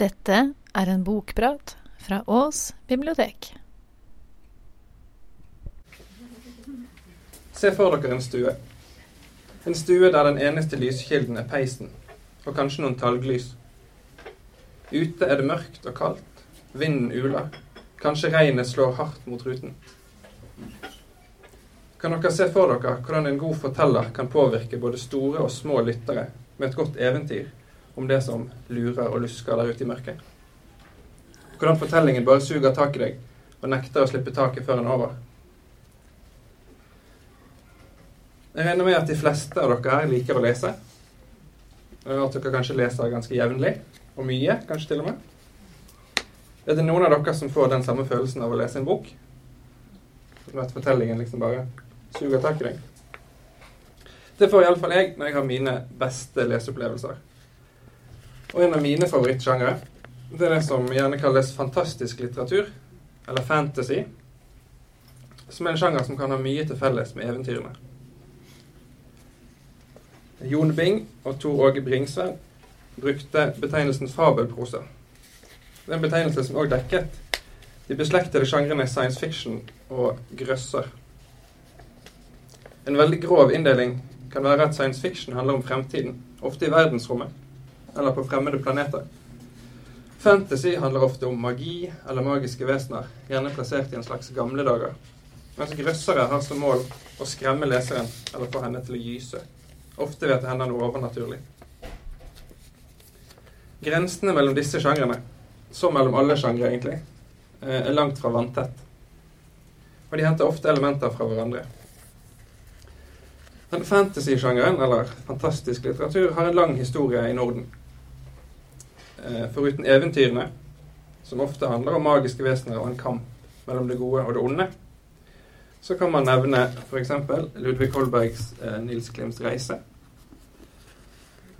Dette er en bokprat fra Ås bibliotek. Se for dere en stue. En stue der den eneste lyskilden er peisen, og kanskje noen talglys. Ute er det mørkt og kaldt, vinden uler, kanskje regnet slår hardt mot ruten. Kan dere se for dere hvordan en god forteller kan påvirke både store og små lyttere med et godt eventyr om det som lurer og lusker der ute i mørket? Hvordan fortellingen bare suger tak i deg og nekter å slippe taket før den er over? Jeg regner med at de fleste av dere her liker å lese. Og at dere kanskje leser ganske jevnlig. Og mye, kanskje til og med. Er det noen av dere som får den samme følelsen av å lese en bok? At fortellingen liksom bare suger tak i deg? Det får iallfall jeg når jeg har mine beste leseopplevelser. Og en av mine favorittsjangre, det er det som gjerne kalles fantastisk litteratur, eller fantasy, som er en sjanger som kan ha mye til felles med eventyrene. Jon Bing og Tor Åge Bringsværd brukte betegnelsen fabelprosa. Det er en betegnelse som også dekket de beslektede sjangrene science fiction og grøsser. En veldig grov inndeling kan være at science fiction handler om fremtiden, ofte i verdensrommet eller på fremmede planeter. Fantasy handler ofte om magi eller magiske vesener, gjerne plassert i en slags gamle dager. Mens grøssere har som mål å skremme leseren eller få henne til å gyse. Ofte ved at det hender noe overnaturlig. Grensene mellom disse sjangrene, som mellom alle sjangre egentlig, er langt fra vanntett. Og de henter ofte elementer fra hverandre. Men fantasy-sjangeren, eller fantastisk litteratur, har en lang historie i Norden. Foruten eventyrene, som ofte handler om magiske vesener og en kamp mellom det gode og det onde, så kan man nevne f.eks. Ludvig Holbergs eh, 'Nils Klims reise'.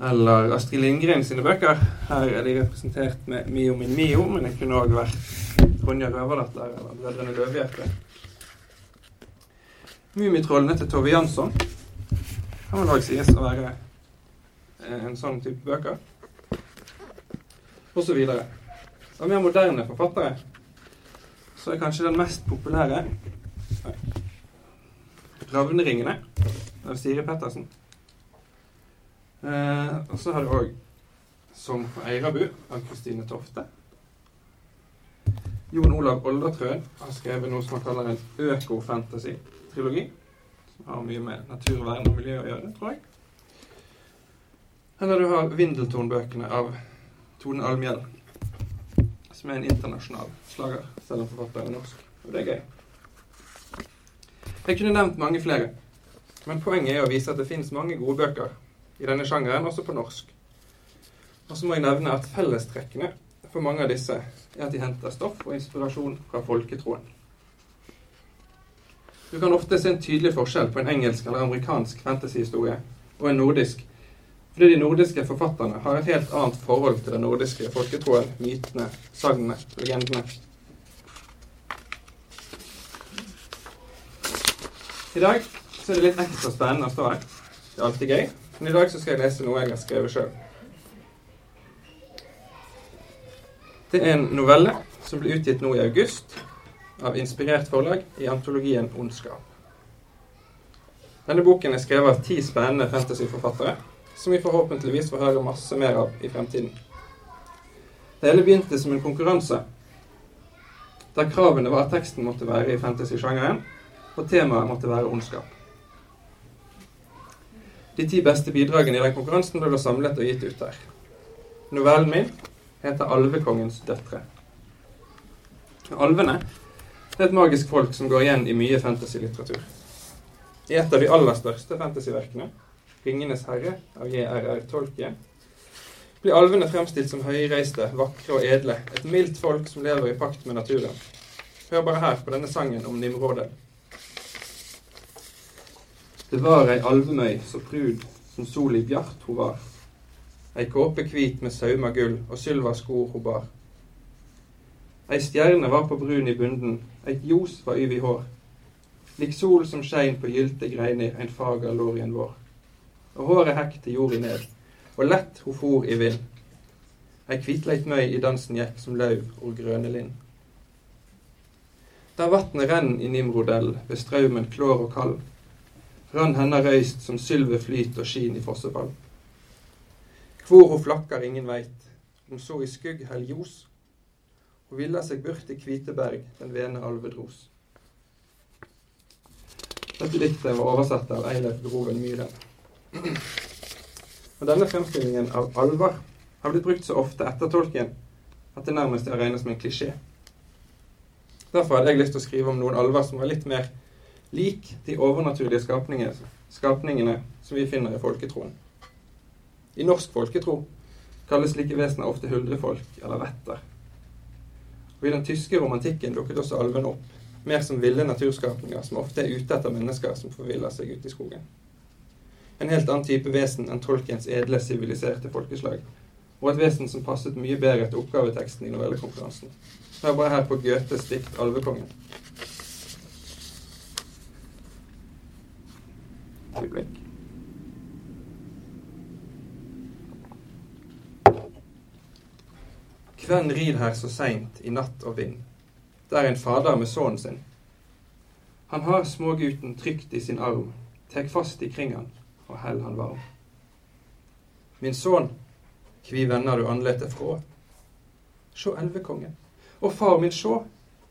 Eller Astrid Lindgren sine bøker. Her er de representert med 'Mio min Mio', men det kunne òg vært Ronja Røverdatter eller 'Brødrene Løvehjerte'. Mummitrollene til Tove Jansson kan vel òg sies å være en sånn type bøker. Videre. Av mer moderne forfattere så er kanskje den mest populære Ravneringene av Siri Pettersen. Eh, og så har du òg 'Som for Eirabu av Kristine Tofte. Jon Olav Oldertrøen har skrevet noe som han kaller en øko-fantasy-trilogi. Som har mye med naturvern og miljø å gjøre, tror jeg. Eller du har Vindeltorn-bøkene av Tone Almhjell. Som er en internasjonal slager, selv om forfatteren er norsk. Og det er gøy. Jeg kunne nevnt mange flere, men poenget er å vise at det finnes mange gode bøker i denne sjangeren, også på norsk. Og så må jeg nevne at fellestrekkene for mange av disse er at de henter stoff og inspirasjon fra folketroen. Du kan ofte se en tydelig forskjell på en engelsk eller amerikansk fantasyhistorie og en nordisk, fordi de nordiske forfatterne har et helt annet forhold til den nordiske folketroen, mytene, sagnene, legendene. I dag så er det litt ekstra spennende å stå her. Det er alltid gøy. Men i dag så skal jeg lese noe jeg har skrevet sjøl. Det er en novelle som ble utgitt nå i august av Inspirert forlag i antologien Ondskap. Denne boken er skrevet av ti spennende fantasyforfattere som vi forhåpentligvis får høre masse mer av i fremtiden. Det hele begynte som en konkurranse der kravene var at teksten måtte være i fantasy-sjangeren, og temaet måtte være ondskap. De ti beste bidragene i den konkurransen ble samlet og gitt ut her. Novellen min heter 'Alvekongens døtre'. Alvene er et magisk folk som går igjen i mye fantasy-litteratur. I et av de aller største fantasyverkene, 'Ringenes herre' av J.R.R. Tolkien, blir alvene fremstilt som høyreiste, vakre og edle. Et mildt folk som lever i pakt med naturen. Hør bare her på denne sangen om Nimrodel. Det var ei alvemøy så prud som sol i bjart ho var. Ei kåpe kvit med sauma gull og sylva skor ho bar. Ei stjerne var på brun i bunden, eit ljos var yv i hår. Lik sol som skein på gylte greiner ein fager lårien vår. Og håret hekk til jorda ned, og lett ho for i vind. ei kvitleit møy i dansen gikk som lauv og grøne lind. Der vatnet renn i Nimrodell, ved straumen klår og kald, rann henne røyst som sylve flyt og skin i fossefall. Hvor ho flakkar ingen veit, om så i skugg hell ljos, ho villa seg burt i Kviteberg, den vene alvedros. Dette diktet var oversatt av Eilef Groven Myhren. Og denne fremstillingen av alvor har blitt brukt så ofte etter tolken at det nærmest er å regne som en klisjé. Derfor hadde jeg lyst til å skrive om noen alver som var litt mer lik de overnaturlige skapningene, skapningene som vi finner i folketroen. I norsk folketro kalles slike vesener ofte huldrefolk eller vetter. Og I den tyske romantikken dukket også alvene opp mer som ville naturskapninger som ofte er ute etter mennesker som forviller seg ute i skogen. En helt annen type vesen enn tolkens edle, siviliserte folkeslag, og et vesen som passet mye bedre til oppgaveteksten i novellekonkurransen. Hør bare her på Goethes dikt 'Alvekongen'. Øyeblikk. Kven rir her så seint i natt og vind? Det er en fader med sønnen sin. Han har smågutten trygt i sin arm, tek fast i kring han og held han varm. Min sønn, kvi vender du andletet frå? Sjå elvekongen. Og far min, sjå,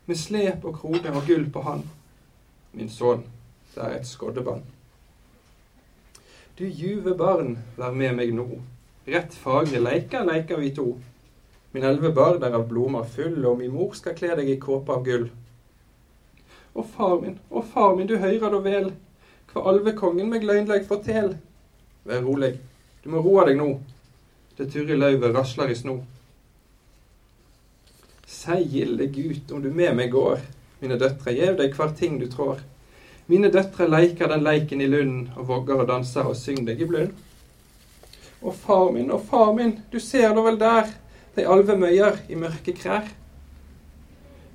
med slep og krone og gull på han. Min sønn, det er et skoddeband. Du juve barn, vær med meg nå. Rett fagre leikar leikar vi to. Min elve barn er av blomar full, og min mor skal kle deg i kåpe av gull. Å far min, å far min, du høyrer da vel, kva alvekongen meg løgnleg fortel. Vær rolig, du må roa deg nå, det turre løvet rasler i sno. Sei gilde gut om du med meg går, mine døtre, gjev deg hver ting du trår. Mine døtre leiker den leiken i lunden, og vogger og danser og syng deg i blund. Å far min, å far min, du ser da vel der, de alvemøyer i mørke krær.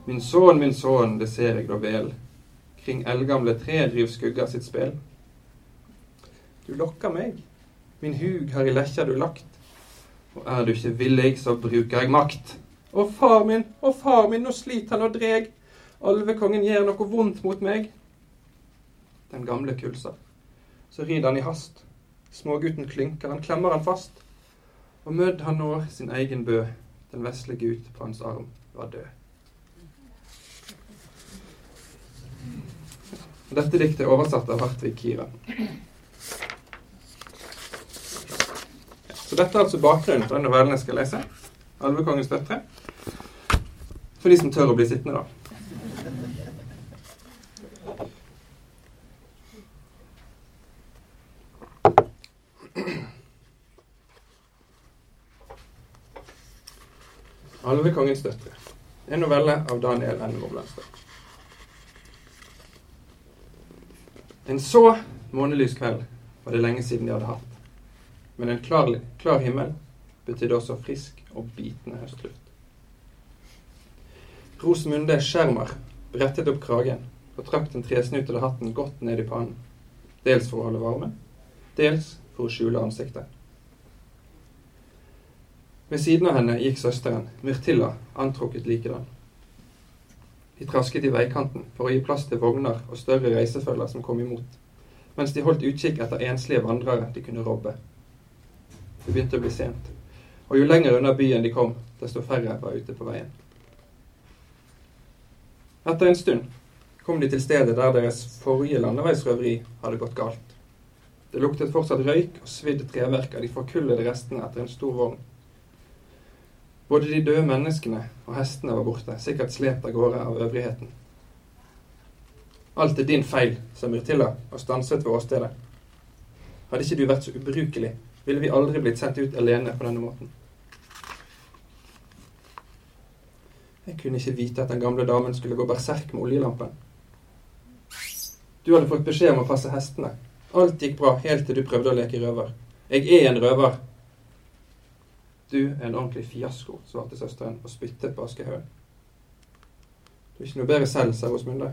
Min sønn, min sønn, det ser eg da vel, kring eldgamle tre driv skugga sitt spel. Du lokker meg, min hug har i lekkja du lagt, og er du ikke villig, så bruker jeg makt. Å far min, å far min, nå sliter han og dreg, alvekongen gjør noe vondt mot meg. Den gamle kulser. Så rir han i hast, smågutten klynker, han klemmer han fast og mødd han når sin egen bø, den vesle gutt på hans arm var død. Dette diktet er oversatt av Hartvig Kira. Så dette er altså bakgrunnen for den novellen jeg skal lese. 'Alvekongens døtre'. For de som tør å bli sittende, da. Alvekongens døtre. En novelle av Daniel N. Våglandstad. En så månelys kveld var det lenge siden de hadde hatt. Men en klar, klar himmel betydde også frisk og bitende høstluft. Rosemunde Skjermar brettet opp kragen og trakk den tresnutede hatten godt ned i pannen. Dels for å holde varme, dels for å skjule ansiktet. Ved siden av henne gikk søsteren, Myrtilla, antrukket likedan. De trasket i veikanten for å gi plass til vogner og større reisefølger som kom imot, mens de holdt utkikk etter enslige vandrere de kunne robbe. Det begynte å bli sent, og jo lenger unna byen de kom, desto færre var ute på veien. Etter en stund kom de til stedet der deres forrige landeveisrøveri hadde gått galt. Det luktet fortsatt røyk og svidd treverk av de forkullede restene etter en stor vogn både de døde menneskene og hestene var borte, sikkert slept av gårde av øvrigheten. Alt er din feil, sa Myrtilla og stanset ved åstedet. Hadde ikke du vært så ubrukelig, ville vi aldri blitt sendt ut alene på denne måten. Jeg kunne ikke vite at den gamle damen skulle gå berserk med oljelampen. Du hadde fått beskjed om å passe hestene. Alt gikk bra helt til du prøvde å leke røver. Jeg er en røver, du er en ordentlig fiasko, svarte søsteren og spyttet på Askehaugen. Du er ikke noe bedre selv, sa Rosmunde.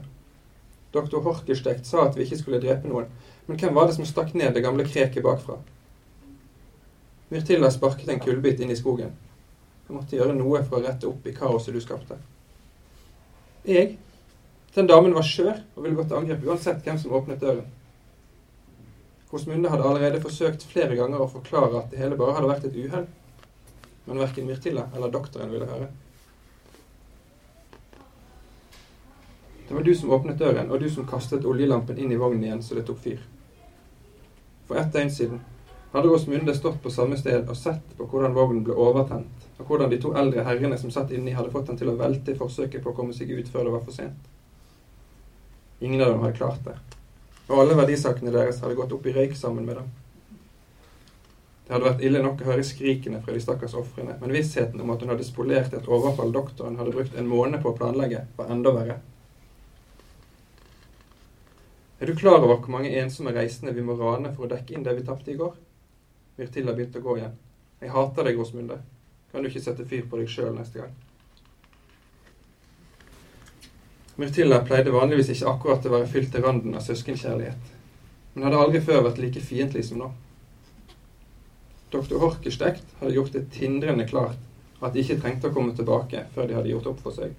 Doktor Horkelstekt sa at vi ikke skulle drepe noen, men hvem var det som stakk ned det gamle kreket bakfra? Myrtilla sparket en kullbit inn i skogen. Jeg måtte gjøre noe for å rette opp i kaoset du skapte. Jeg? Den damen var skjør og ville gått til angrep uansett hvem som åpnet døren. Rosmunde hadde allerede forsøkt flere ganger å forklare at det hele bare hadde vært et uhell, men verken Myrtilla eller doktoren ville høre. Det var du som åpnet døren, og du som kastet oljelampen inn i vognen igjen så det tok fyr. For ett døgn siden hadde Rosmunde stått på samme sted og sett på hvordan vognen ble overtent, og hvordan de to eldre herrene som satt inni, hadde fått den til å velte i forsøket på å komme seg ut før det var for sent. Ingen av dem hadde klart det, og alle verdisakene deres hadde gått opp i røyk sammen med dem. Det hadde vært ille nok å høre skrikene fra de stakkars ofrene, men vissheten om at hun hadde spolert et overfall doktoren hadde brukt en måned på å planlegge, var enda verre. Er du klar over hvor mange ensomme reisende vi må rane for å dekke inn det vi tapte i går? Myrtilla begynte å gå igjen. Jeg hater deg, Rosmunde. Kan du ikke sette fyr på deg sjøl neste gang? Myrtilla pleide vanligvis ikke akkurat å være fylt til randen av søskenkjærlighet, men hadde aldri før vært like fiendtlig som nå. Doktor Horkestekt hadde gjort det tindrende klart at de ikke trengte å komme tilbake før de hadde gjort opp for seg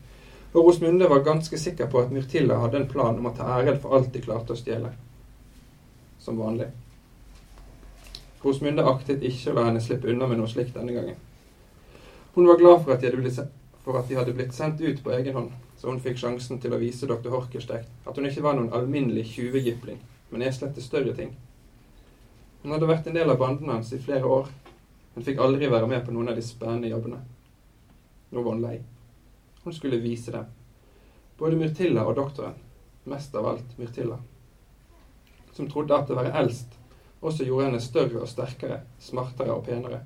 og Rosmunde var ganske sikker på at Myrtilla hadde en plan om å ta æren for alt de klarte å stjele. Som vanlig. Rosmunde aktet ikke å la henne slippe unna med noe slikt denne gangen. Hun var glad for at, blitt, for at de hadde blitt sendt ut på egen hånd, så hun fikk sjansen til å vise doktor Horkestekt at hun ikke var noen alminnelig tjuvegipling, men eslet til større ting. Hun hadde vært en del av banden hans i flere år, men fikk aldri være med på noen av de spennende jobbene. Nå var hun lei. Hun skulle vise dem. Både Myrtilla og doktoren. Mest av alt Myrtilla. Som trodde at det å være eldst også gjorde henne større og sterkere, smartere og penere.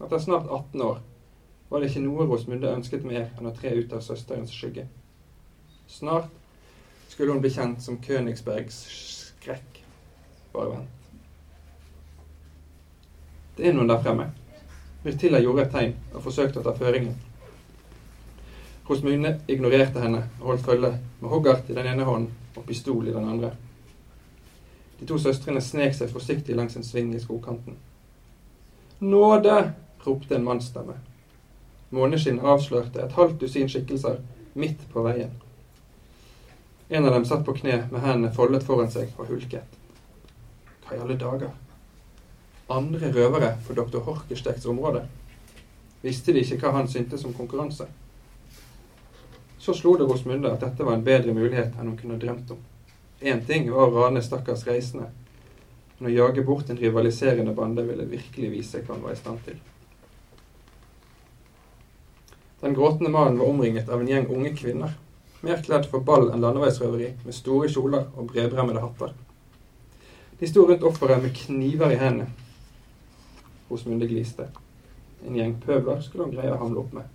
Etter snart 18 år var det ikke noe Rosmunde ønsket mer enn å tre ut av søsterens skygge. Snart skulle hun bli kjent som Königsbergs skrekk. Bare vent. Det er noen der fremme. Myrtilla gjorde et tegn og forsøkte å ta føringen. Rosmune ignorerte henne og holdt følge med hoggart i den ene hånden og pistol i den andre. De to søstrene snek seg forsiktig langs en sving i skogkanten. Nåde! ropte en mannsstemme. Måneskinn avslørte et halvt dusin skikkelser midt på veien. En av dem satt på kne med hendene foldet foran seg og hulket. Hva i alle dager? Andre røvere for dr. Horkestekts område? Visste de ikke hva han syntes om konkurranse? Så slo det Rosmunde at dette var en bedre mulighet enn hun kunne drømt om. Én ting var å rane stakkars reisende, men å jage bort en rivaliserende bande ville virkelig vise hva han var i stand til. Den gråtende mannen var omringet av en gjeng unge kvinner, mer kledd for ball enn landeveisrøveri, med store kjoler og bredbremmede hatter. De sto rundt offeret med kniver i hendene. Rosmunde gliste. En gjeng pøbler skulle hun greie å hamle opp med.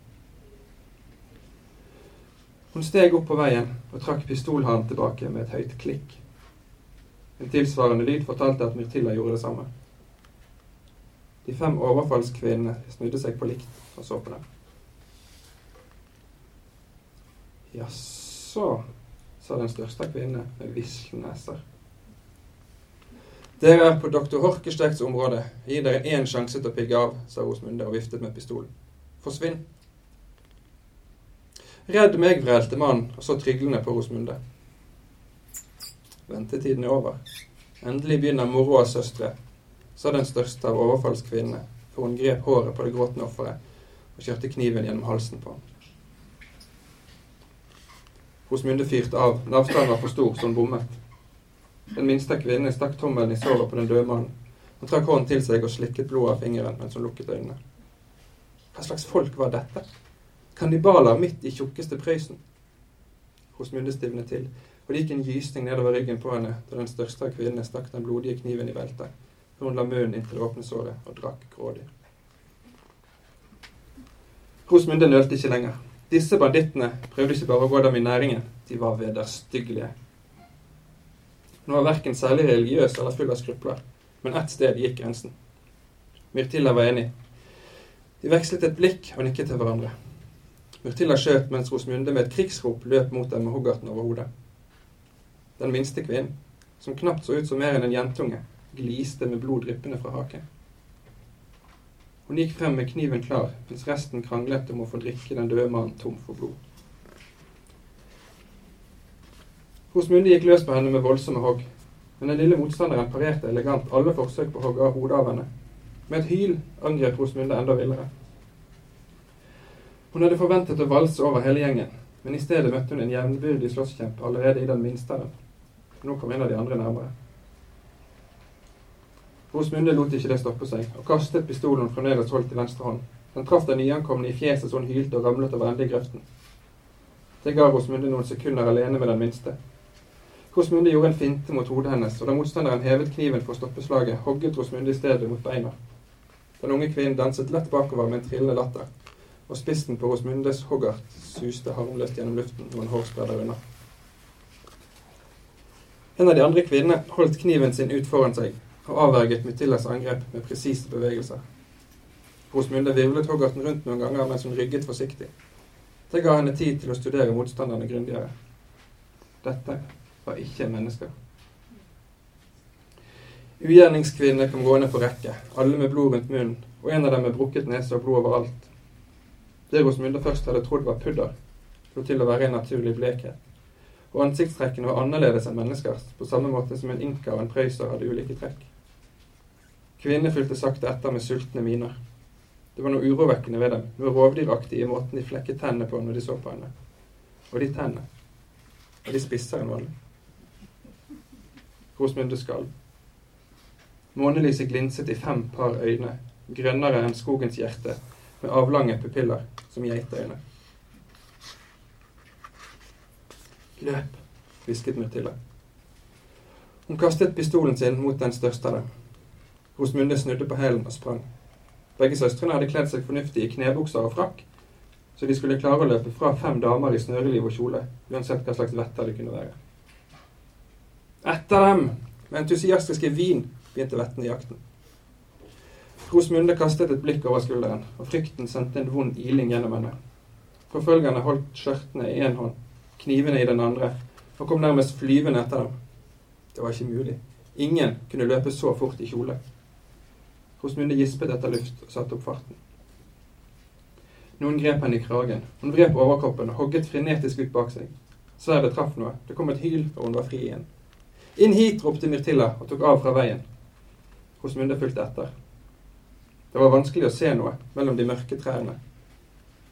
Hun steg opp på veien og trakk pistolhanen tilbake med et høyt klikk. En tilsvarende lyd fortalte at Myrtilla gjorde det samme. De fem overfallskvinnene snudde seg på likt og så på dem. Jaså, sa den største kvinnen med vislende visleneser. Dere er på doktor Horkestekts område. Gi dere én sjanse til å pigge av, sa Rosmunde og viftet med pistolen. Forsvinn. Redd meg, vrælte mannen og så tryglende på Rosmunde. Ventetiden er over. Endelig begynner moroa, søstre, sa den største av overfallskvinnene, for hun grep håret på det gråtende offeret og kjørte kniven gjennom halsen på ham. Rosmunde fyrte av, Navstanden var for stor, så hun bommet. Den minste av stakk tommelen i såret på den døde mannen. Hun trakk hånden til seg og slikket blodet av fingeren mens hun lukket øynene. Hva slags folk var dette? Kannibaler midt i tjukkeste Prøysen. Rosmunde stivnet til, og det gikk en gysning nedover ryggen på henne da den største av kvinnene stakk den blodige kniven i beltet, før hun la munnen inntil det åpne såret og drakk grådig. Rosmunde nølte ikke lenger. Disse bandittene prøvde ikke bare å gå dem i næringen, de var vederstyggelige. Hun var verken særlig religiøs eller full av skrupler, men ett sted gikk grensen. Myrtilla var enig. De vekslet et blikk og nikket til hverandre. Myrtilla skjøt mens Rosmunde med et krigsrop løp mot dem med hoggarten over hodet. Den minste kvinnen, som knapt så ut som mer enn en jentunge, gliste med blod dryppende fra haken. Hun gikk frem med kniven klar, mens resten kranglet om å få drikke den døde mannen tom for blod. Rosmunde gikk løs på henne med voldsomme hogg, men den lille motstanderen parerte elegant alle forsøk på å hogge av hodet av henne. Med et hyl angrep Rosmunde enda villere. Hun hadde forventet å valse over hele gjengen, men i stedet møtte hun en jevnbyrdig slåsskjemp allerede i den minste av dem. Nå kom en av de andre nærmere. Rosmunde lot ikke det stoppe seg, og kastet pistolen hun fremdeles holdt i venstre hånd. Den traff den nyankomne i fjeset så hun hylte og ramlet over ende i grøften. Det ga Rosmunde noen sekunder alene med den minste. Rosmunde gjorde en finte mot hodet hennes, og da motstanderen hevet kniven for å stoppe slaget, hogget Rosmunde i stedet mot beina. Den unge kvinnen danset lett bakover med en trillende latter, og spissen på Rosmundes hoggart suste harmløst gjennom luften noen hårspredder unna. En av de andre kvinnene holdt kniven sin ut foran seg, og avverget Mytillas angrep med presise bevegelser. Rosmunde virvlet hoggarten rundt noen ganger mens hun rygget forsiktig. Det ga henne tid til å studere motstanderne grundigere. Dette var ikke mennesker. Ugjerningskvinnene kom gående på rekke, alle med blod rundt munnen, og en av dem med brukket nese og blod overalt. Det Rosmunde først hadde trodd var pudder, slo til å være en naturlig blekhet og ansiktstrekkene var annerledes enn menneskers, på samme måte som en inka og en prøyser hadde ulike trekk. Kvinnene fulgte sakte etter med sultne miner. Det var noe urovekkende ved dem, noe rovdyraktig i måten de flekket tennene på når de så på henne. Og de tennene. Og de spissere enn vanlig. Rosmunde skalv. Månelyset glinset i fem par øyne, grønnere enn skogens hjerte, med avlange pupiller som geiteøyne. Løp, hvisket Myrtille. Hun kastet pistolen sin mot den største av dem. Rosmunde snudde på hælen og sprang. Begge søstrene hadde kledd seg fornuftig i knebukser og frakk, så de skulle klare å løpe fra fem damer i snøreliv og kjole, uansett hva slags vetter det kunne være. Etter dem! Med entusiastiske vin begynte vettene jakten. Rosmunde kastet et blikk over skulderen, og frykten sendte en vond iling gjennom henne. Forfølgerne holdt skjørtene i én hånd, knivene i den andre, og kom nærmest flyvende etter dem. Det var ikke mulig. Ingen kunne løpe så fort i kjole. Rosmunde gispet etter luft og satte opp farten. Noen grep henne i kragen. Hun vrep overkroppen og hogget frenetisk ut bak seg. Sverdet traff noe. Det kom et hyl, og hun var fri igjen. Inn hit! ropte Myrtilla og tok av fra veien. Rosmunde fulgte etter. Det var vanskelig å se noe mellom de mørke trærne.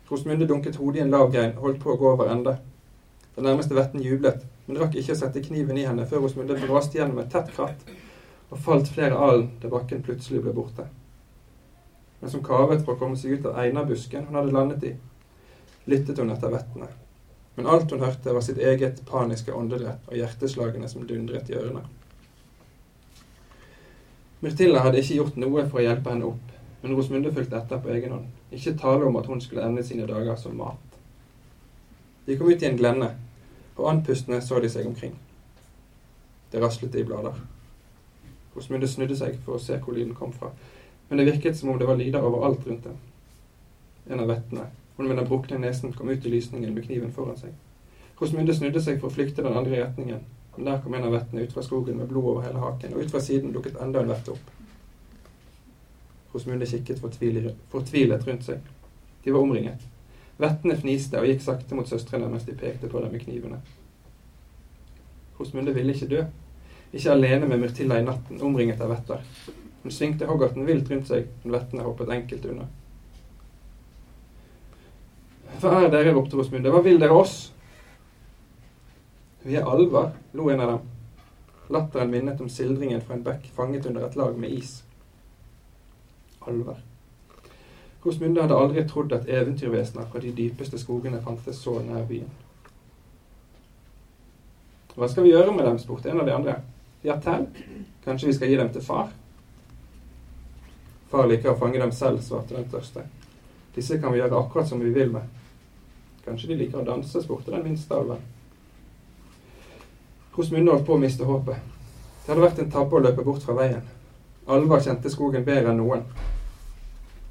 Rosmunde dunket hodet i en lav grein og holdt på å gå over ende. Den nærmeste vetten jublet, men rakk ikke å sette kniven i henne før Rosmunde braste gjennom et tett kratt og falt flere alen da bakken plutselig ble borte. Men som kavet for å komme seg ut av einarbusken hun hadde landet i, lyttet hun etter vettene. Men alt hun hørte, var sitt eget paniske åndedrett og hjerteslagene som dundret i ørene. Myrtilla hadde ikke gjort noe for å hjelpe henne opp, men Rosmunde fulgte etter på egen hånd. Ikke tale om at hun skulle ende sine dager som mat. De kom ut i en glenne, og andpustne så de seg omkring. Det raslet i blader. Rosmunde snudde seg for å se hvor lyden kom fra, men det virket som om det var lyder overalt rundt dem. En av vettene, hun med den brukne nesen, kom ut i lysningen med kniven foran seg. Rosmunde snudde seg for å flykte den andre retningen, men der kom en av vettene ut fra skogen med blod over hele haken, og ut fra siden dukket enda en vette opp. Rosmunde kikket fortvilet rundt seg. De var omringet. Vettene fniste og gikk sakte mot søstrene mens de pekte på dem med knivene. Rosmunde ville ikke dø. Ikke alene med Myrtilla i natten, omringet av vetter. Hun svingte hoggarten vilt rundt seg, men vettene hoppet enkelt unna. Hva er dere? ropte Rosmunde. Hva vil dere oss? Vi er alver, lo en av dem. Latteren minnet om sildringen fra en bekk fanget under et lag med is. Alver. Rosmunde hadde aldri trodd at eventyrvesener fra de dypeste skogene fantes så nær byen. Hva skal vi gjøre med dem? spurte en av de andre. Vi har telt. Kanskje vi skal gi dem til far? Far liker å fange dem selv, svarte den tørste. Disse kan vi gjøre akkurat som vi vil med. Kanskje de liker å danse, spurte den minste alven. Rosmunde holdt på å miste håpet. Det hadde vært en tabbe å løpe bort fra veien. Alva kjente skogen bedre enn noen.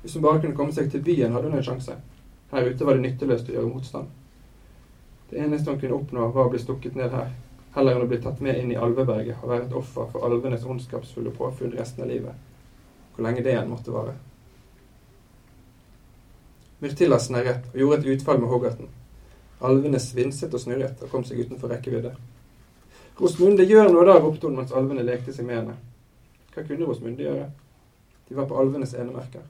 Hvis hun bare kunne komme seg til byen, hadde hun en sjanse. Her ute var det nytteløst å gjøre motstand. Det eneste hun kunne oppnå, var å bli stukket ned her, heller enn å bli tatt med inn i alveberget og være et offer for alvenes ondskapsfulle påfunn resten av livet. Hvor lenge det enn måtte vare. Myrtilla snerret og gjorde et utfall med hoggerten. Alvene svinset og snurret og kom seg utenfor rekkevidde. Rosmunde, gjør noe da, ropte hun mens alvene lekte seg med henne. Hva kunne Rosmunde gjøre? De var på alvenes enemerker,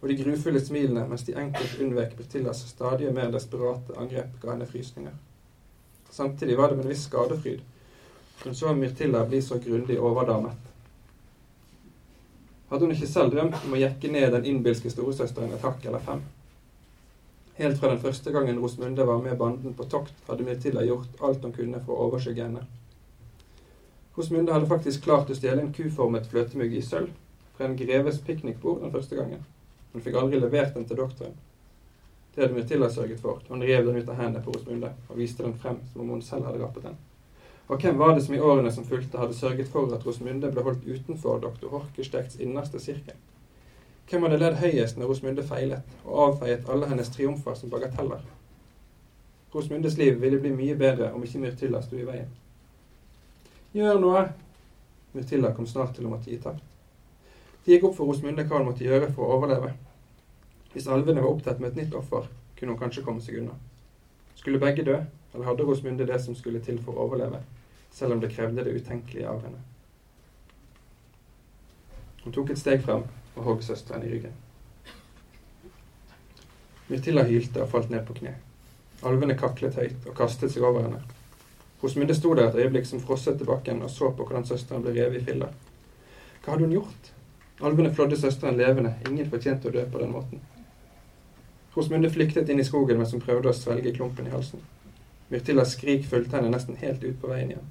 og de grufulle smilene mens de enkelt unnvek Bertillas stadig mer desperate angrep, ga henne frysninger. Samtidig var det med en viss skadefryd. Hun så Myrtilla bli så grundig overdamet. Hadde hun ikke selv drømt om å jekke ned den innbilske storesøsteren et hakk eller fem? Helt fra den første gangen Rosmunde var med banden på tokt, hadde Mirtilla gjort alt hun kunne for å overskygge henne. Rosmunde hadde faktisk klart å stjele en kuformet fløtemugg i sølv fra en greves piknikbord den første gangen. Hun fikk aldri levert den til doktoren. Det hadde Mirtilla sørget for. Hun rev den ut av hendene på Rosmunde og viste den frem som om hun selv hadde rappet den. Og hvem var det som i årene som fulgte, hadde sørget for at Rosmunde ble holdt utenfor doktor Horkestekts innerste sirkel? Hvem hadde ledd høyest når Rosmunde feilet, og avfeiet alle hennes triumfer som bagateller? Rosmundes liv ville bli mye bedre om ikke Myrtilla sto i veien. Gjør noe! Myrtilla kom snart til å måtte gi tapt. Det gikk opp for Rosmunde hva hun måtte gjøre for å overleve. Hvis alvene var opptatt med et nytt offer, kunne hun kanskje komme seg unna. Skulle begge dø, eller hadde Rosmunde det som skulle til for å overleve, selv om det krevde det utenkelige av henne? Hun tok et steg frem og hogg søsteren i ryggen. Myrtilla hylte og falt ned på kne. Alvene kaklet høyt og kastet seg over henne. Rosmunde sto der et øyeblikk som frosset til bakken og så på hvordan søsteren ble revet i filler. Hva hadde hun gjort? Alvene flådde søsteren levende. Ingen fortjente å dø på den måten. Rosmunde flyktet inn i skogen mens hun prøvde å svelge klumpen i halsen. Myrtillas skrik fulgte henne nesten helt ut på veien igjen.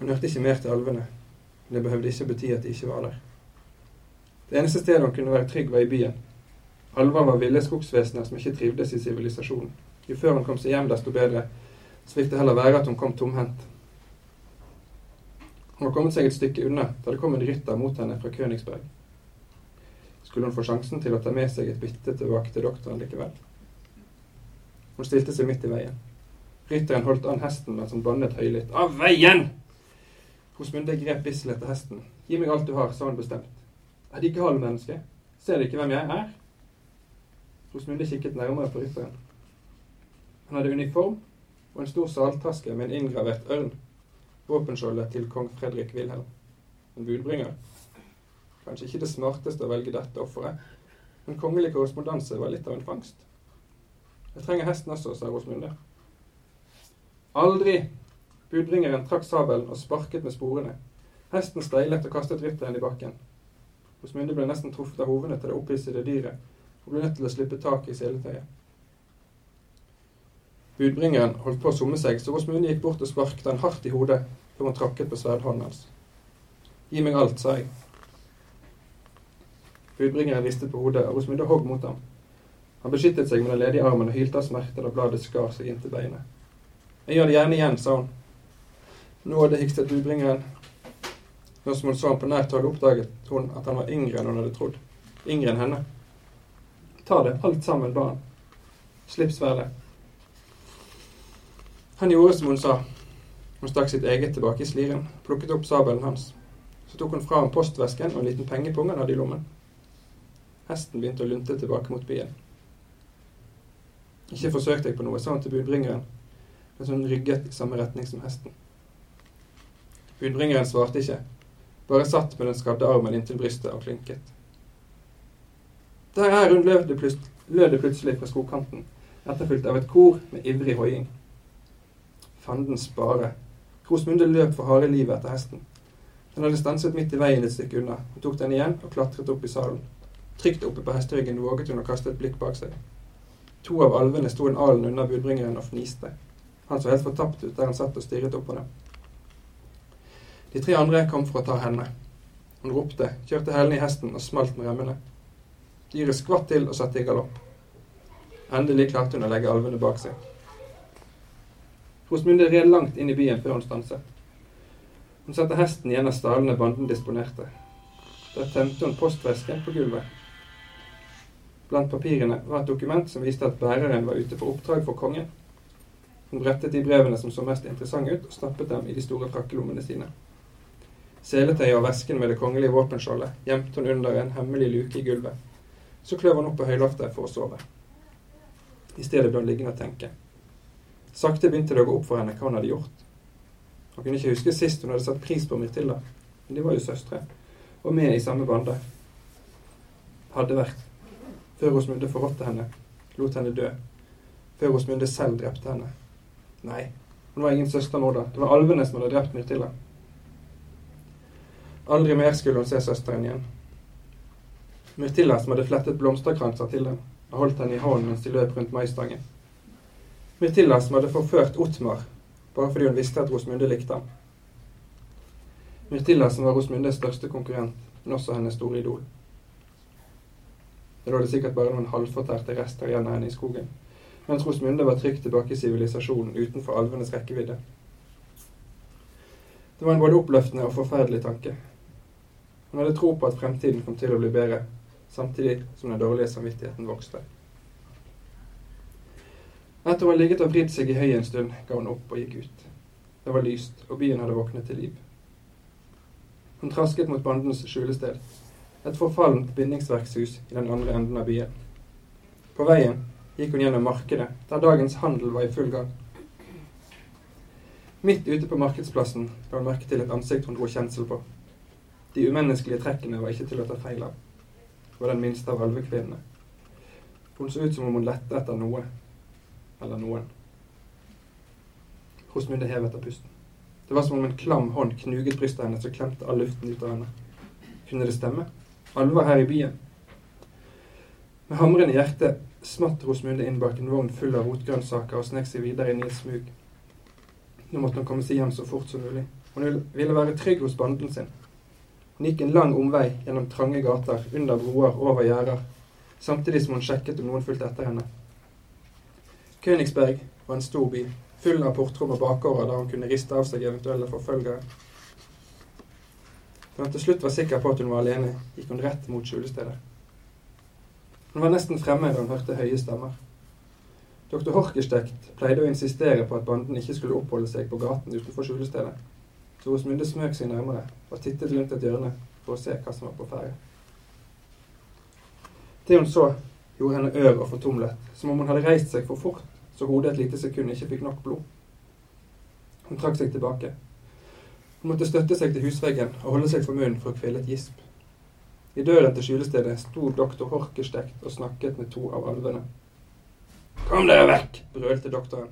Hun hørte ikke mer til alvene, men det behøvde ikke bety at de ikke var der. Det eneste stedet hun kunne være trygg, var i byen. Alver var ville skogsvesener som ikke trivdes i sivilisasjonen. Jo før hun kom seg hjem, desto bedre. Så fikk det heller være at hun kom tomhendt. Hun var kommet seg et stykke unna da det kom en rytter mot henne fra Königsberg. Skulle hun få sjansen til å ta med seg et bytte tilbake til doktoren likevel? Hun stilte seg midt i veien. Rytteren holdt an hesten mens han bannet høylytt. Av veien! Rosmunde grep Bissel etter hesten. Gi meg alt du har, sa hun bestemt. Er de ikke halvmenneske? Ser de ikke hvem jeg er? Rosmunde kikket nærmere på rytteren. Han hadde uniform og en stor saltaske med en inngravert ørn. Våpenskjoldet til kong Fredrik Wilhelm. En budbringer. Kanskje ikke det smarteste å velge dette offeret, men kongelig korrespondanse var litt av en fangst. Jeg trenger hesten også, sa Rosmunde. Aldri! Budbringeren trakk sabelen og sparket med sporene. Hesten steilet og kastet rytteren i bakken. Rosmunde ble nesten truffet av hovene til det opphissede dyret og ble nødt til å slippe tak i seletøyet. Budbringeren holdt på å summe seg, så Rosmunde gikk bort og sparket han hardt i hodet før hun trakket på sverdhånden hans. Gi meg alt, sa jeg. Budbringeren ristet på hodet, og Rosmunde hogg mot ham. Han beskyttet seg med den ledige armen og hylte av smerte da bladet skar seg inntil beinet. Jeg gjør det gjerne igjen, sa hun. Nå hadde hikstet budbringeren. Nå som hun så ham på nært hold, oppdaget hun at han var yngre enn hun hadde trodd. Yngre enn henne. Ta det, alt sammen, ba han. Slipp sverdet. Han gjorde som hun sa. Hun stakk sitt eget tilbake i sliren, plukket opp sabelen hans. Så tok hun fra ham postvesken og en liten pengepung han hadde i lommen. Hesten begynte å lunte tilbake mot byen. Ikke forsøkte jeg på noe, sa hun til budbringeren, mens hun rygget i samme retning som hesten. Budbringeren svarte ikke, bare satt med den skadde armen inntil brystet og klynket. Der er hun, lød det, plutselig fra skogkanten, etterfulgt av et kor med ivrig hoiing. Fanden spare. Krosmunde løp for harde livet etter hesten. Den hadde stanset midt i veien et stykke unna. Hun tok den igjen og klatret opp i salen. Trygt oppe på hesteryggen våget hun å kaste et blikk bak seg. To av alvene sto en alen unna budbringeren og fniste. Han så helt fortapt ut der han satt og stirret opp på dem. De tre andre kom for å ta henne. Hun ropte, kjørte hælene i hesten og smalt med remmene. Dyret skvatt til og satte i galopp. Endelig klarte hun å legge alvene bak seg. Rosmunde red langt inn i byen før hun stanset. Hun satte hesten i en av stalene banden disponerte. Der tømte hun postvesken på gulvet. Blant papirene var et dokument som viste at bæreren var ute på oppdrag for kongen. Hun brettet de brevene som så mest interessante ut, og stappet dem i de store frakkelommene sine. Seletøyet og vesken med det kongelige våpenskjoldet gjemte hun under en hemmelig luke i gulvet, Så kløv hun opp på høyloftet for å sove. I stedet ble hun liggende og tenke. Sakte begynte det å gå opp for henne hva hun hadde gjort. Hun kunne ikke huske sist hun hadde satt pris på Mirtilda, men de var jo søstre, og med i samme bande. Hadde vært. Før Rosmunde forrådte henne, lot henne dø. Før Rosmunde selv drepte henne. Nei, hun var ingen søstermorder. Det var alvene som hadde drept Myrtilla. Aldri mer skulle hun se søsteren igjen. Myrtilla, som hadde flettet blomsterkranser til dem, og holdt henne i hånden mens de løp rundt maistangen. Myrtilla, som hadde forført Otmar, bare fordi hun visste at Rosmunde likte ham. Myrtilla, som var Rosmundes største konkurrent, men også hennes store idol. Det lå det sikkert bare noen halvfortærte rester igjen av henne i skogen, mens Rosmunde var trygt tilbake i sivilisasjonen utenfor alvenes rekkevidde. Det var en både oppløftende og forferdelig tanke. Hun hadde tro på at fremtiden kom til å bli bedre, samtidig som den dårlige samvittigheten vokste. Etter å ha ligget og vridd seg i høyet en stund, ga hun opp og gikk ut. Det var lyst, og byen hadde våknet til liv. Hun trasket mot bandens skjulested, et forfallent bindingsverkshus i den andre enden av byen. På veien gikk hun gjennom markedet, der dagens handel var i full gang. Midt ute på markedsplassen la hun merke til et ansikt hun dro kjensel på. De umenneskelige trekkene var ikke til å ta feil av. Det var den minste av alvekvinnene. Hun så ut som om hun lette etter noe. Eller noen. Rosmunde hevet av pusten. Det var som om en klam hånd knuget brystet hennes og klemte all luften ut av henne. Kunne det stemme? Alle var her i byen. Med hamrende hjerte smatt Rosmunde inn bak en vogn full av rotgrønnsaker og snek seg videre inn i et smug. Nå måtte hun komme seg hjem så fort som mulig. Hun ville være trygg hos banden sin. Hun gikk en lang omvei gjennom trange gater, under broer, over gjerder, samtidig som hun sjekket om noen fulgte etter henne. Königsberg var en stor by, full av portrom og bakgårder der hun kunne riste av seg eventuelle forfølgere. Da hun til slutt var sikker på at hun var alene, gikk hun rett mot skjulestedet. Hun var nesten fremme da hun hørte høye stemmer. Doktor Horkestekt pleide å insistere på at banden ikke skulle oppholde seg på gaten utenfor skjulestedet. Så Osmunde smøg seg nærmere og tittet rundt et hjørne for å se hva som var på ferde. Det hun så, gjorde henne ør og fortumlet, som om hun hadde reist seg for fort, så hodet et lite sekund ikke fikk nok blod. Hun trakk seg tilbake. Hun måtte støtte seg til husveggen og holde seg for munnen for å kvele et gisp. I døren til skjulestedet sto doktor Horkestekt og snakket med to av alvene. Kom dere vekk! brølte doktoren.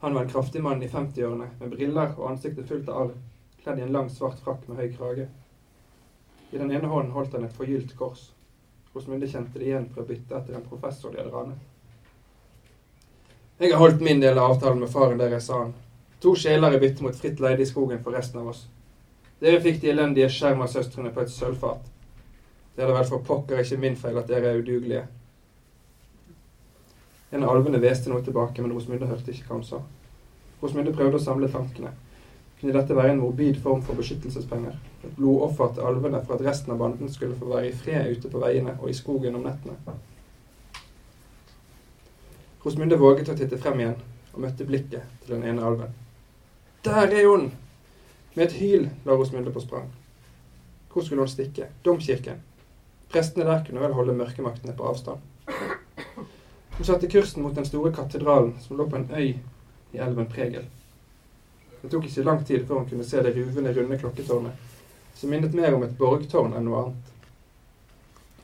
Han var en kraftig mann i 50-årene med briller og ansiktet fullt av arr, kledd i en lang, svart frakk med høy krage. I den ene hånden holdt han et forgylt kors. Rosmunde kjente det igjen for å bytte etter en professor de hadde ranet. Jeg har holdt min del av avtalen med faren deres, sa han. To sjeler i bytte mot fritt leide i skogen for resten av oss. Dere fikk de elendige Skjerma-søstrene på et sølvfat. Det er da vel for pokker ikke min feil at dere er udugelige. En av alvene hveste noe tilbake, men Rosmunde hørte ikke hva hun sa. Rosmunde prøvde å samle tankene. Kunne dette være en morbid form for beskyttelsespenger? Et blodoffer til alvene for at resten av banden skulle få være i fred ute på veiene og i skogen om nettene? Rosmunde våget å titte frem igjen og møtte blikket til den ene alven. Der er hun! Med et hyl la Rosmunde på sprang. Hvor skulle hun stikke? Domkirken? Prestene der kunne vel holde mørkemaktene på avstand. Hun satte kursen mot den store katedralen som lå på en øy i elven Pregel. Det tok ikke lang tid før hun kunne se det ruvende, runde klokketårnet, som minnet mer om et borgtårn enn noe annet.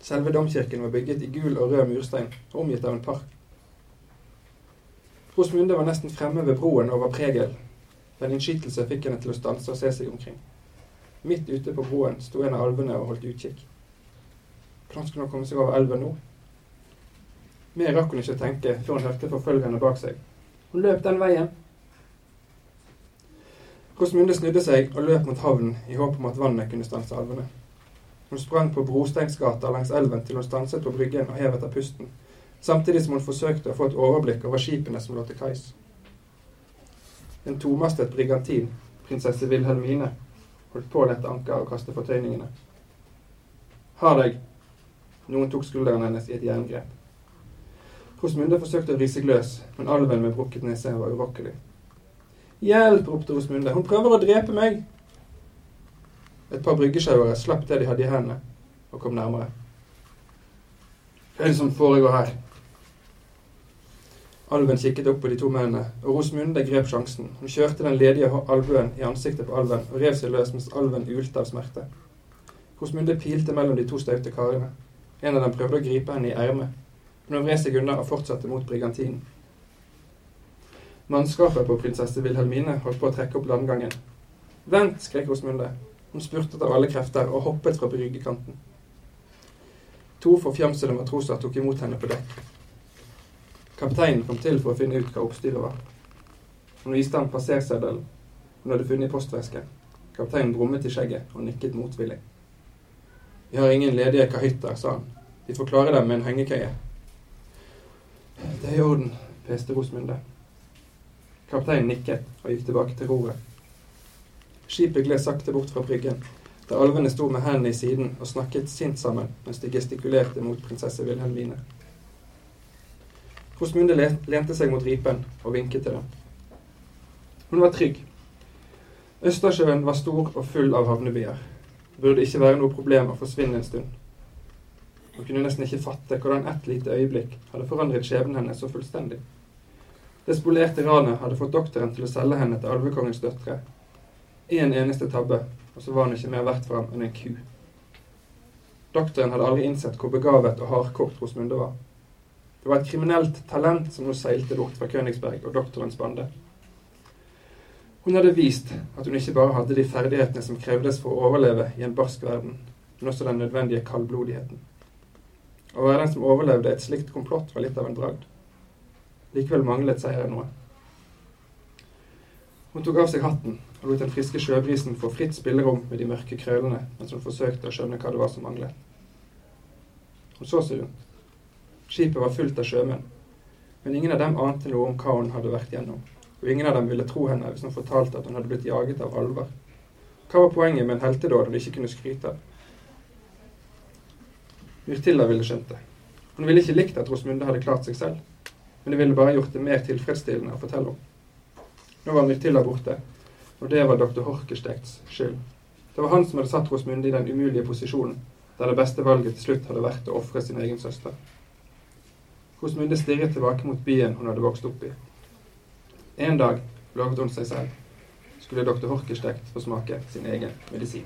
Selve domkirken var bygget i gul og rød murstein, omgitt av en park. Rosmunde var nesten fremme ved broen over Pregel, men innskytelse fikk henne til å stanse og se seg omkring. Midt ute på broen sto en av alvene og holdt utkikk. Hvordan skulle hun komme seg over elven nå? Mer rakk hun ikke å tenke før hun hørte forfølgerne bak seg. Hun løp den veien. Rosmunde snudde seg og løp mot havnen i håp om at vannet kunne stanse alvene. Hun sprang på Brostengsgata langs elven til hun stanset på bryggen og hevet av pusten, samtidig som hun forsøkte å få et overblikk over skipene som lå til kais. En tomastet brigantin, prinsesse Wilhelmine, holdt på å lette anker og kaste fortøyningene. Ha deg! Noen tok skulderen hennes i et jerngrep. Rosmunde forsøkte å ri seg løs, men alven med brukket nese var urokkelig. Hjelp! ropte Rosmunde. Hun prøver å drepe meg! Et par bryggesjauere slapp det de hadde i hendene, og kom nærmere. Hva er det som foregår her? Alven kikket opp på de to mennene, og Rosmunde grep sjansen. Hun kjørte den ledige albuen i ansiktet på alven og rev seg løs mens alven ulte av smerte. Rosmunde pilte mellom de to staute karene. En av dem prøvde å gripe henne i ermet, men hun vred seg unna og fortsatte mot brigantinen. Mannskapet på prinsesse Wilhelmine holdt på å trekke opp landgangen. Vent! skrek Rosmunde. Hun spurtet av alle krefter og hoppet fra bryggekanten. To forfjamsede matroser tok imot henne på dekk. Kapteinen kom til for å finne ut hva oppstyret var. Hun viste ham passerseddelen hun hadde funnet i postvesken. Kapteinen brummet i skjegget og nikket motvillig. Vi har ingen ledige kahytter, sa han. Vi får klare dem med en hengekøye. Det er i orden, peste Rosmunde. Kapteinen nikket og gikk tilbake til roret. Skipet gled sakte bort fra bryggen, der alvene sto med hendene i siden og snakket sint sammen mens de gestikulerte mot prinsesse Wilhelmine. Rosmunde lente seg mot ripen og vinket til dem. Hun var trygg. Østersjøen var stor og full av havnebyer. Burde ikke være noe problem å forsvinne en stund. Hun kunne nesten ikke fatte hvordan ett lite øyeblikk hadde forandret skjebnen hennes så fullstendig. Det spolerte ranet hadde fått doktoren til å selge henne til alvekongens døtre. En eneste tabbe, og så var hun ikke mer verdt for ham enn en ku. Doktoren hadde aldri innsett hvor begavet og hardkokt Rosmunde var. Det var et kriminelt talent som nå seilte bort fra Königsberg og doktorens bande. Hun hadde vist at hun ikke bare hadde de ferdighetene som krevdes for å overleve i en barsk verden, men også den nødvendige kaldblodigheten. Å være den som overlevde et slikt komplott, var litt av en bragd. Likevel manglet seieren noe. Hun tok av seg hatten og lot den friske sjøbrisen få fritt spillerom med de mørke krølene mens hun forsøkte å skjønne hva det var som manglet. Hun så seg rundt. Skipet var fullt av sjømenn, men ingen av dem ante noe om hva hun hadde vært gjennom, og ingen av dem ville tro henne hvis hun fortalte at hun hadde blitt jaget av alver. Hva var poenget med en heltedåd hun ikke kunne skryte av? Myrtilla ville skjønt det. Hun ville ikke likt at Rosmunde hadde klart seg selv, men det ville bare gjort det mer tilfredsstillende å fortelle om. Nå var Myrtilla borte, og det var doktor Horkestekts skyld. Det var han som hadde satt Rosmunde i den umulige posisjonen der det beste valget til slutt hadde vært å ofre sin egen søster. Rosmunde stirret tilbake mot byen hun hadde vokst opp i. En dag, lovet hun seg selv, skulle doktor Horkestekt få smake sin egen medisin.